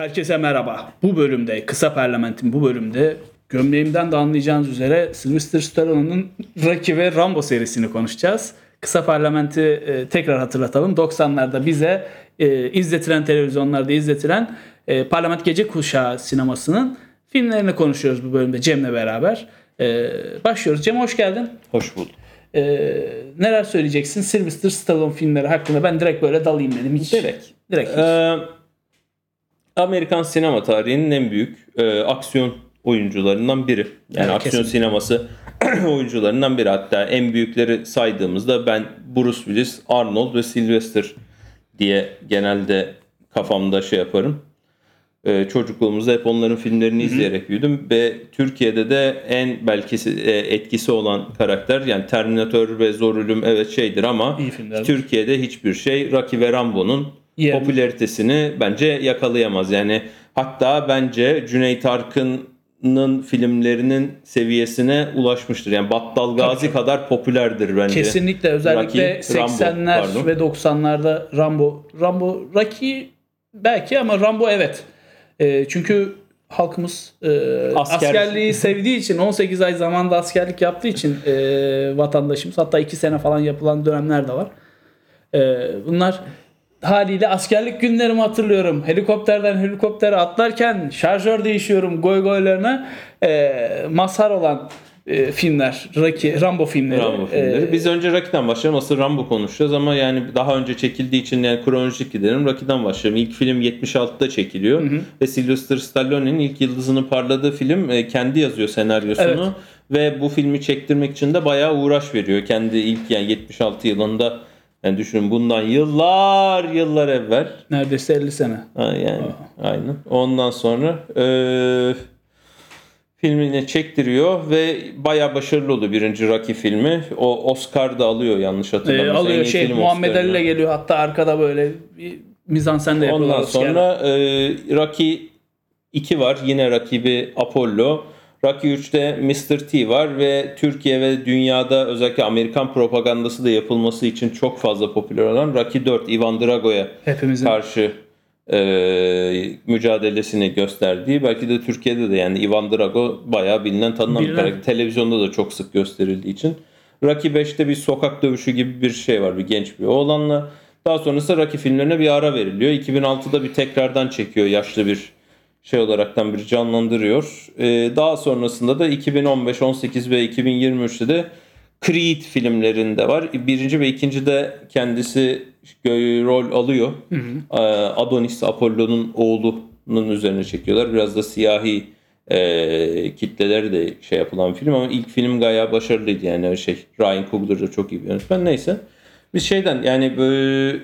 Herkese merhaba. Bu bölümde, kısa parlamentin bu bölümde gömleğimden de anlayacağınız üzere Sylvester Stallone'un Rocky ve Rambo serisini konuşacağız. Kısa parlamenti e, tekrar hatırlatalım. 90'larda bize e, izletilen televizyonlarda izletilen e, parlament gece kuşağı sinemasının filmlerini konuşuyoruz bu bölümde Cem'le beraber. E, başlıyoruz. Cem hoş geldin. Hoş bulduk. E, neler söyleyeceksin Sylvester Stallone filmleri hakkında? Ben direkt böyle dalayım dedim. Hiç, Direkt. Direkt hiç. Ee, Amerikan sinema tarihinin en büyük e, aksiyon oyuncularından biri. Yani Evet, aksiyon kesinlikle. sineması oyuncularından biri. Hatta en büyükleri saydığımızda ben Bruce Willis, Arnold ve Sylvester diye genelde kafamda şey yaparım. Ee, çocukluğumuzda hep onların filmlerini izleyerek büyüdüm ve Türkiye'de de en belki e, etkisi olan karakter yani Terminator ve Zor Ölüm evet şeydir ama. Türkiye'de hiçbir şey Rocky ve Rambo'nun Yerini- popülaritesini bence yakalayamaz. Yani hatta bence Cüneyt Arkın'ın filmlerinin seviyesine ulaşmıştır. Yani Battal Gazi kadar popülerdir bence. Kesinlikle özellikle Rocky, Rambo, 80'ler pardon. ve 90'larda Rambo Rambo Rocky belki ama Rambo evet. E, çünkü halkımız e, Asker. askerliği sevdiği için 18 ay zamanda askerlik yaptığı için e, vatandaşımız hatta 2 sene falan yapılan dönemler de var. E, bunlar haliyle askerlik günlerimi hatırlıyorum. Helikopterden helikoptere atlarken şarjör değişiyorum goy goylarına e, mazhar olan e, filmler. Rocky, Rambo filmleri. Rambo filmleri. E, Biz önce Rocky'den başlayalım. Asıl Rambo konuşacağız ama yani daha önce çekildiği için yani kronolojik gidelim. Rocky'den başlayalım. İlk film 76'da çekiliyor. Ve Sylvester Stallone'nin ilk yıldızını parladığı film e, kendi yazıyor senaryosunu. Evet. Ve bu filmi çektirmek için de bayağı uğraş veriyor. Kendi ilk yani 76 yılında yani düşünün bundan yıllar yıllar evvel. Neredeyse 50 sene. Ha, yani aynen. Ondan sonra eee filmini çektiriyor ve bayağı başarılı oldu birinci Rocky filmi. O Oscar da alıyor yanlış Ee, hatırlamıyorsam. En alıyor şey Muhammed Ali ile geliyor hatta arkada böyle bir mizansen de yapıyorlar. Ondan sonra eee Rocky 2 var. Yine rakibi Apollo. Rocky 3'te Mr. T var ve Türkiye ve dünyada özellikle Amerikan propagandası da yapılması için çok fazla popüler olan Rocky 4 Ivan Drago'ya hepimizin karşı e, mücadelesini gösterdiği belki de Türkiye'de de yani Ivan Drago bayağı bilinen tanınan bir karakter. Televizyonda da çok sık gösterildiği için. Rocky 5'te bir sokak dövüşü gibi bir şey var bir genç bir oğlanla. Daha sonrasında Rocky filmlerine bir ara veriliyor. 2006'da bir tekrardan çekiyor yaşlı bir şey olaraktan bir canlandırıyor. E, daha sonrasında da 2015, 18 ve 2023'te de Creed filmlerinde var. Birinci ve ikinci de kendisi rol alıyor. Ee, Adonis Apollo'nun oğlunun üzerine çekiyorlar. Biraz da siyahi e, kitleleri de şey yapılan film ama ilk film gayet başarılıydı yani şey. Ryan Coogler da çok iyi bir yönetmen. Neyse. Biz şeyden yani böyle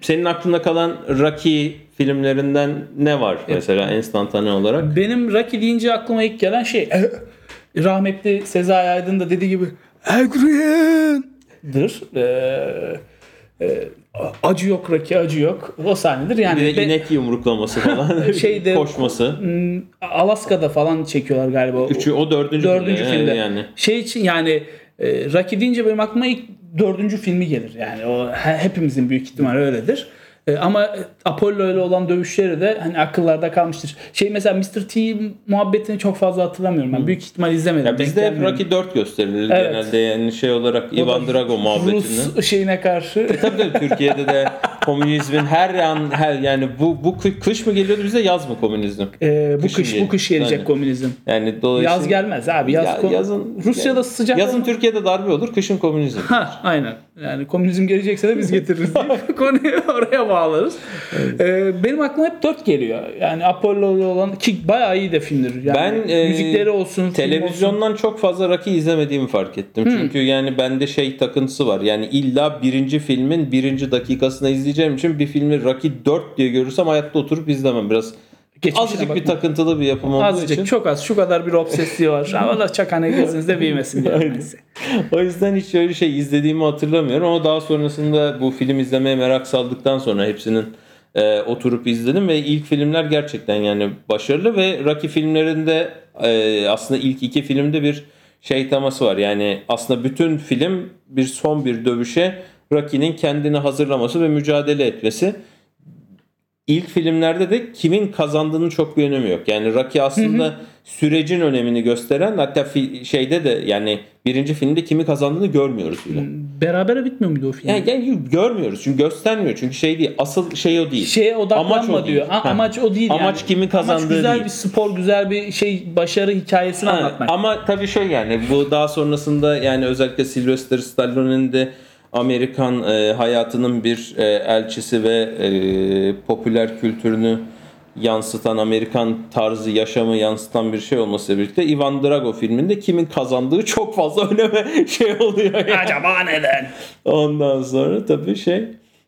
senin aklında kalan Rocky filmlerinden ne var mesela enstantane olarak? Benim Rocky deyince aklıma ilk gelen şey eh, rahmetli Sezai Aydın da dediği gibi Adrian'dır. Ee, e, acı yok Rocky acı yok. O sahnedir yani. Bir de inek yumruklaması falan. Şeyde- koşması. Hmm, Alaska'da falan çekiyorlar galiba. Üçü, o dördüncü, dördüncü filmde, filmde. Yani. Şey için yani e, Rocky deyince benim aklıma ilk dördüncü filmi gelir. Yani o he- hepimizin büyük ihtimal öyledir. E, ama e, Apollo ile olan dövüşleri de hani akıllarda kalmıştır. Şey mesela Mr. T muhabbetini çok fazla hatırlamıyorum ben. Büyük ihtimal izlemedim. Ya bizde hep. Rocky 4 gösterilir Evet. genelde yani şey olarak Ivan Drago muhabbetini. Rus şeyine karşı. Tabii tabii Türkiye'de de komünizmin her an her yani bu bu kı- kış mı geliyordu bize yaz mı komünizm? E, bu Kışın kış bu kış gelecek Aynen. komünizm. Yani dolayısıyla Yaz gelmez abi. Yaz Ya- yazın Rusya'da sıcak Yazın Türkiye'de darbe olur, kışın komünizm. Ha aynen. Yani komünizm gelecekse de biz getiririz deyip konuyu oraya bağlarız. Ee, benim aklıma hep 4 geliyor. Yani Apollo'lu olan ki bayağı iyi de filmdir. Yani Ben e, müzikleri olsun, film olsun. televizyondan çok fazla Rocky izlemediğimi fark ettim. Çünkü yani bende şey takıntısı var. Yani illa birinci filmin birinci dakikasını izleyeceğim için bir filmi Rocky 4 diye görürsem hayatta oturup izlemem. Biraz Geçmişine azıcık bir takıntılı bir yapım olduğu Azıcık için. çok az şu kadar bir obsesliği var. Ama da çakane gözünüzde büyümesin size. O yüzden hiç öyle şey izlediğimi hatırlamıyorum ama daha sonrasında bu film izlemeye merak saldıktan sonra hepsinin e, oturup izledim ve ilk filmler gerçekten yani başarılı ve Rocky filmlerinde e, aslında ilk iki filmde bir şey teması var. Yani aslında bütün film bir son bir dövüşe Rocky'nin kendini hazırlaması ve mücadele etmesi. İlk filmlerde de kimin kazandığının çok bir önemi yok. Yani Rocky aslında sürecin önemini gösteren hatta fi- şeyde de yani birinci filmde kimi kazandığını görmüyoruz bile. Berabere bitmiyor muydu o film? Yani, yani görmüyoruz çünkü göstermiyor çünkü şey değil asıl şey o değil. Şeye odaklanma Amaç o değil. diyor. Ha, Ha. amaç o değil Amaç yani. kimin kazandığı Amaç güzel değil. bir spor, güzel bir şey başarı hikayesini Ha, anlatmak. Ama tabii şey yani bu daha sonrasında yani özellikle Sylvester Stallone'nin de Amerikan e, hayatının bir e, elçisi ve e, popüler kültürünü yansıtan Amerikan tarzı yaşamı yansıtan bir şey olmasıyla birlikte Ivan Drago filminde kimin kazandığı çok fazla öneme şey oluyor. Yani. Acaba neden? Ondan sonra tabii şey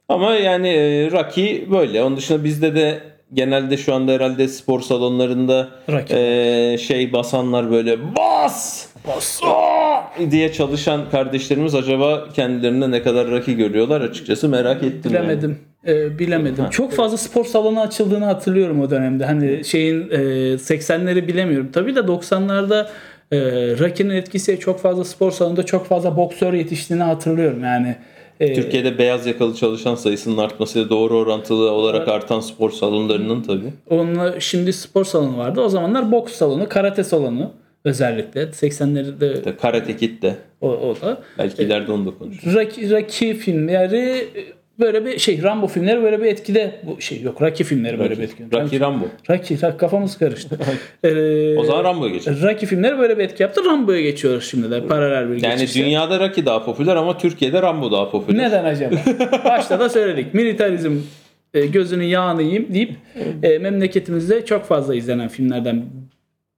ama yani e, Rocky böyle. Onun dışında bizde de genelde şu anda herhalde spor salonlarında Rocky. e, şey basanlar böyle bas Bas. Aa! Diye çalışan kardeşlerimiz acaba kendilerine ne kadar Rocky görüyorlar açıkçası merak ettim. yani. Bilemedim. Ee, bilemedim. Çok fazla spor salonu açıldığını hatırlıyorum o dönemde. Hani şeyin e, 80'leri bilemiyorum. Tabii de 90'larda e, Rocky'nin etkisiyle çok fazla spor salonunda çok fazla boksör yetiştiğini hatırlıyorum. Yani e, Türkiye'de beyaz yakalı çalışan sayısının artmasıyla doğru orantılı olarak artan spor salonlarının tabii. onunla şimdi spor salonu vardı. O zamanlar boks salonu, karate salonu özellikle 80'lerde Karate Kid de. o, o da. Belki ileride onu da konuşuruz. Rocky, Rocky filmleri böyle bir şey Rambo filmleri böyle bir etkide bu şey yok Rocky filmleri böyle bir etkide. Rocky Rambo. Rocky, Rocky kafamız karıştı. Ee, O zaman Rambo'ya geçelim. Rocky filmleri böyle bir etki yaptı. Rambo'ya geçiyoruz şimdi de paralel bir Yani geçişle. dünyada Rocky daha popüler ama Türkiye'de Rambo daha popüler. Neden acaba? Başta da söyledik. Militarizm e, gözünün yağını yiyeyim deyip e, memleketimizde çok fazla izlenen filmlerden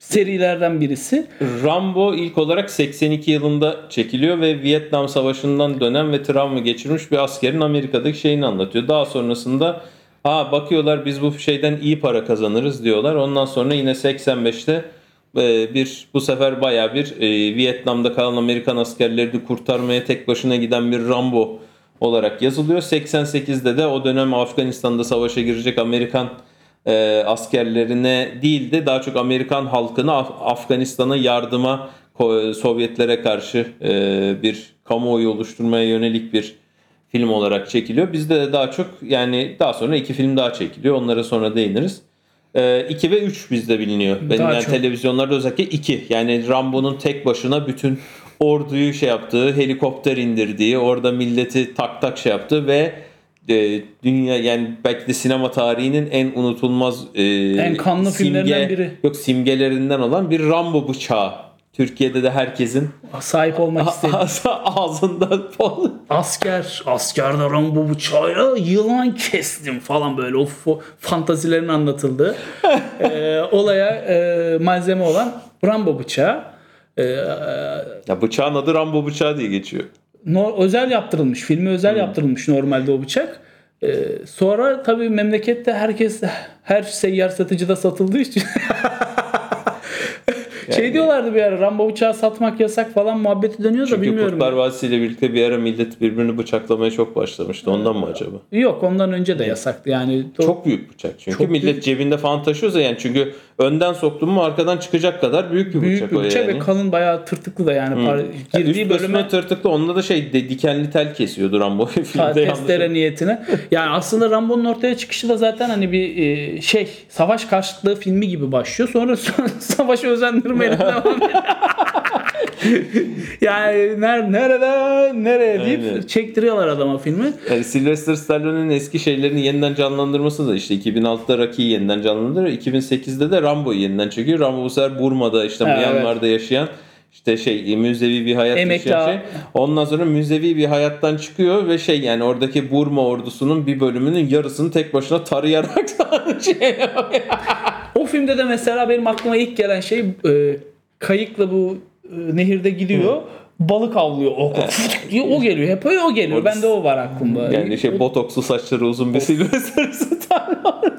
serilerden birisi. Rambo ilk olarak 82 yılında çekiliyor ve Vietnam Savaşı'ndan dönen ve travma geçirmiş bir askerin Amerika'daki şeyini anlatıyor. Daha sonrasında ha bakıyorlar biz bu şeyden iyi para kazanırız diyorlar. Ondan sonra yine 85'te e, bir bu sefer baya bir e, Vietnam'da kalan Amerikan askerlerini kurtarmaya tek başına giden bir Rambo olarak yazılıyor. 88'de de o dönem Afganistan'da savaşa girecek Amerikan e, askerlerine değil de daha çok Amerikan halkını Af- Afganistan'a yardıma ko- Sovyetlere karşı e, bir kamuoyu oluşturmaya yönelik bir film olarak çekiliyor. Bizde de daha çok yani daha sonra iki film daha çekiliyor. Onlara sonra değiniriz. 2 ve 3 bizde biliniyor. Benim Daha yani çok. televizyonlarda özellikle 2. Yani Rambo'nun tek başına bütün orduyu şey yaptığı, helikopter indirdiği, orada milleti tak tak şey yaptığı ve e, dünya yani belki de sinema tarihinin en unutulmaz e, En kanlı filmlerinden biri. Yok simgelerinden olan bir Rambo bıçağı. Türkiye'de de herkesin Sahip olmak istedim. ağzından fal- Asker, askerde Rambo bıçağıyla yılan kestim falan böyle o fantazilerin anlatıldığı e, olaya e, malzeme olan Rambo bıçağı. E, ya bıçağın adı Rambo bıçağı diye geçiyor. No- özel yaptırılmış. Filmi özel Hmm. yaptırılmış normalde o bıçak. E, sonra tabii memlekette herkes her seyyar satıcıda satıldığı için şey diyorlardı bir ara Rambo bıçağı satmak yasak falan muhabbeti dönüyor da Çünkü bilmiyorum. Kurtlar Vadisi ile birlikte bir ara millet birbirini bıçaklamaya çok başlamıştı. Ondan mı acaba? Yok ondan önce de yasaktı yani. Çok büyük bıçak çünkü Çok millet büyük. cebinde falan taşıyorsa yani çünkü önden soktun mu arkadan çıkacak kadar büyük bir büyük bıçak bir o bıçak yani. ve kalın bayağı tırtıklı da yani. Par- girdiği Üst bölüme bölüme tırtıklı onda da şey de, dikenli tel kesiyordu Rambo filmde yanlış. testere niyetine. Yani aslında Rambo'nun ortaya çıkışı da zaten hani bir e, şey savaş karşıtlığı filmi gibi başlıyor. Sonra savaşı özendirmeyle. yani ner, nereden nereye deyip Aynen. çektiriyorlar adama filmi. Yani Sylvester Stallone'nin eski şeylerini yeniden canlandırması da işte 2006'da Rocky'yi yeniden canlandırıyor. 2008'de de Rambo'yu yeniden çekiyor. Rambo bu sefer Burma'da işte Ha, Myanmar'da yaşayan işte şey müzevi bir hayat Emekli ağa. şey. Ondan sonra müzevi bir hayattan çıkıyor ve şey yani oradaki Burma ordusunun bir bölümünün yarısını tek başına tarayarak şey. O filmde de mesela benim aklıma ilk gelen şey e, kayıkla bu e, nehirde gidiyor. Balık avlıyor. O, o geliyor. Hep öyle o geliyor. Bende o var aklımda. Yani şey botokslu saçları uzun bir Sylvester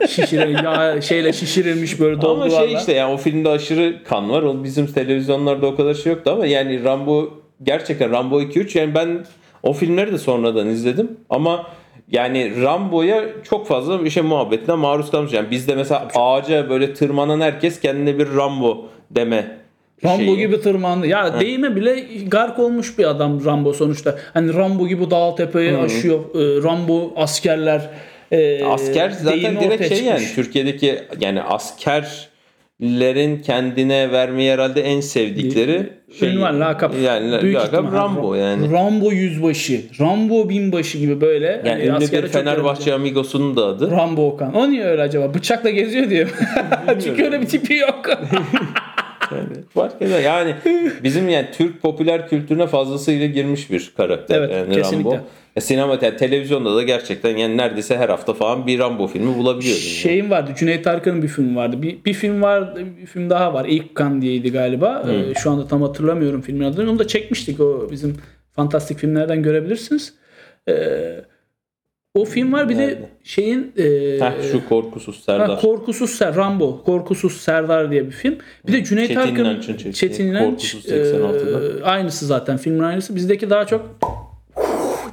Şişire, ya, şeyle şişirilmiş böyle Ama dolgularla. şey işte yani o filmde aşırı kan var. O bizim televizyonlarda o kadar şey yoktu ama yani Rambo gerçekten Rambo 2 3 yani ben o filmleri de sonradan izledim ama yani Rambo'ya çok fazla bir şey muhabbetine maruz kalmış. Yani bizde mesela ağaca böyle tırmanan herkes kendine bir Rambo deme Rambo şeyi. gibi tırmandı. Ya değime bile gark olmuş bir adam Rambo sonuçta. Hani Rambo gibi dağ tepeyi aşıyor. e, Rambo askerler e, Asker zaten direkt şey yani çıkmış. Türkiye'deki yani askerlerin kendine vermeyi herhalde en sevdikleri şey. Ünvan, lakap. Yani Büyük lakap ihtimal. Rambo yani. Rambo yüzbaşı, Rambo binbaşı gibi böyle. Yani hani ünlü bir Fenerbahçe amigosunun da adı. Rambo Okan. O niye öyle acaba? Bıçakla geziyor diye. Çünkü öyle bir tipi yok. Fark eder. Yani bizim yani Türk popüler kültürüne fazlasıyla girmiş bir karakter. Evet, yani kesinlikle. Rambo. Ya sinema, yani televizyonda da gerçekten yani neredeyse her hafta falan bir Rambo filmi bulabiliyordun. yani. Şeyin vardı. Cüneyt Arkın'ın bir filmi vardı. Bir, bir film var, bir film daha var. İlk Kan diyeydi galiba. Ee, şu anda tam hatırlamıyorum filmin adını. Onu da çekmiştik. O bizim fantastik filmlerden görebilrsiniz. Ee, o film var. Bir de Nerede? şeyin e, Heh, şu korkusuz Serdar. Ha, Korkusuz Ser, Rambo, Korkusuz Serdar diye bir film. Bir de Cüneyt Çetin Arkın, İnanç'ın çektiği Çetin İnanç, Korkusuz 86'da. e, aynısı zaten filmin aynısı. Bizdeki daha çok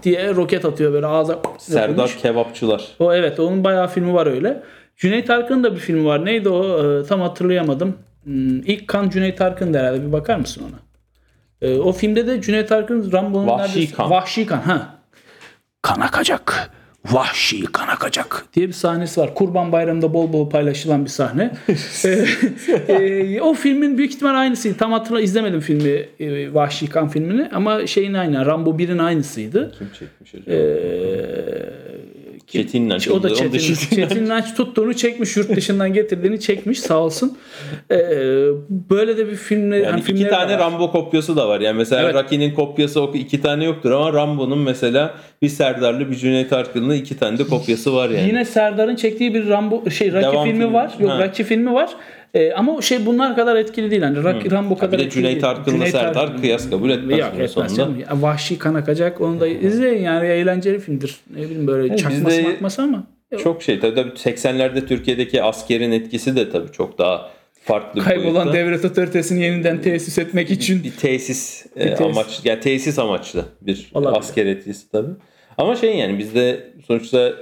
diye roket atıyor böyle ağza Serdar yapılmış. Kebapçılar. O evet onun bayağı filmi var öyle. Cüneyt Arkın'ın da bir filmi var. Neydi o? E, tam hatırlayamadım. Hmm, İlk kan Cüneyt Arkın'dı herhalde. Bir bakar mısın ona? E, o filmde de Cüneyt Arkın Rambo'nun Vahşi neredeyse- Kan. Vahşi kan. Ha. Kan akacak. Vahşi kan akacak diye bir sahnesi var. Kurban Bayramı'nda bol bol paylaşılan bir sahne. E, e, o filmin büyük ihtimal aynısıydı. Tam hatırla izlemedim filmi e, Vahşi Kan filmini ama şeyin aynı. Rambo 1'in aynısıydı. Kim çekmiş acaba? Ee, Çetin İnanç. o da Çetin, dışında- Çetin İnanç tuttuğunu çekmiş yurt dışından getirdiğini çekmiş sağ olsun. Ee, böyle de bir filmle Yani hani iki tane var. Rambo kopyası da var. Yani mesela Evet. Rocky'nin kopyası o iki tane yoktur ama Rambo'nun mesela bir Serdar'lı bir Cüneyt Arkın'lı iki tane de kopyası var yani. Yine Serdar'ın çektiği bir Rambo şey Rocky Devam filmi filmi. var. Yok Ha. Rocky filmi var. Ee, ama şey bunlar kadar etkili değil. Hani Rocky, Rambo kadar bir de Cüneyt. Arkın'la Serdar kıyas kabul etmez günün etmez sonunda. canım. Ya, Vahşi kan akacak. Onu da izleyin yani eğlenceli filmdir. Ne bileyim böyle Evet, çakması bizde- makması ama. Çok şey tabii, tabii 80'lerde Türkiye'deki askerin etkisi de tabii çok daha farklı bir Kaybolan boyutta. devlet otoritesini yeniden tesis etmek için bir tesis, e, tesis. amaç yani tesis amaçlı bir Olabilir. asker etkisi tabii. Ama şey yani bizde sonuçta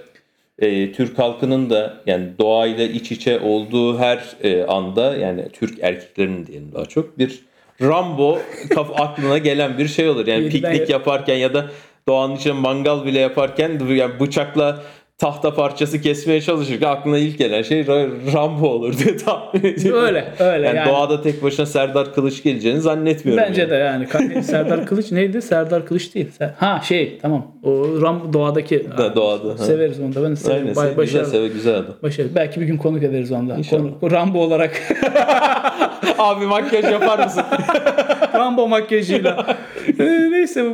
e, Türk halkının da yani doğayla iç içe olduğu her e, anda yani Türk erkeklerinin diyelim daha çok bir Rambo kaf aklına gelen bir şey olur. Yani piknik yaparken ya da doğanın içinde mangal bile yaparken yani bıçakla tahta parçası kesmeye çalışırken aklına ilk gelen şey Ra- Rambo olur diye tahmin ediyorum. Öyle, öyle Yani, yani. doğada tek başına Serdar Kılıç geleceğini zannetmiyorum. Bence yani. de yani. Serdar Kılıç neydi? Serdar Kılıç değil. Ha şey tamam. O Ram doğadaki. Da- doğada, ha. Severiz onu da. Ben severim. Aynen. Bay- güzel, seve, güzel adam. Başarılı. Belki bir gün konuk ederiz. İnşallah. Konu, Rambo olarak. Abi makyaj yapar mısın? Rambo makyajıyla. Ee, Neyse.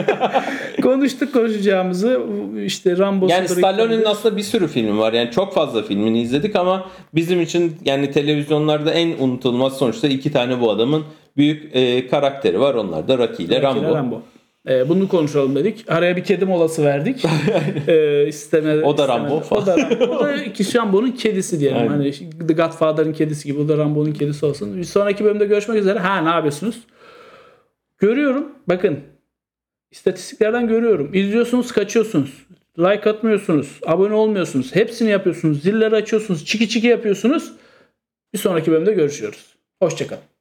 Konuştuk konuşacağımızı. İşte Rambo yani Stallone'nin aslında bir sürü filmi var. Yani çok fazla filmini izledik ama bizim için yani televizyonlarda en unutulmaz sonuçta iki tane bu adamın büyük e, karakteri var. Onlar da Rocky ile Rambo. Rambo. Ee, bunu konuşalım dedik. Araya bir kedi molası verdik. ee, isteme, O da. Rambo falan. O da Rambo. O da iki Rambo'nun kedisi diyelim. Aynen. Hani The Godfather'ın kedisi gibi. O da Rambo'nun kedisi olsun. Bir sonraki bölümde görüşmek üzere. Ha ne yapıyorsunuz? Görüyorum. Bakın. İstatistiklerden görüyorum. İzliyorsunuz kaçıyorsunuz. Like atmıyorsunuz. Abone olmuyorsunuz. Hepsini yapıyorsunuz. Zilleri açıyorsunuz. Çiki çiki yapıyorsunuz. Bir sonraki bölümde görüşüyoruz. Hoşçakalın.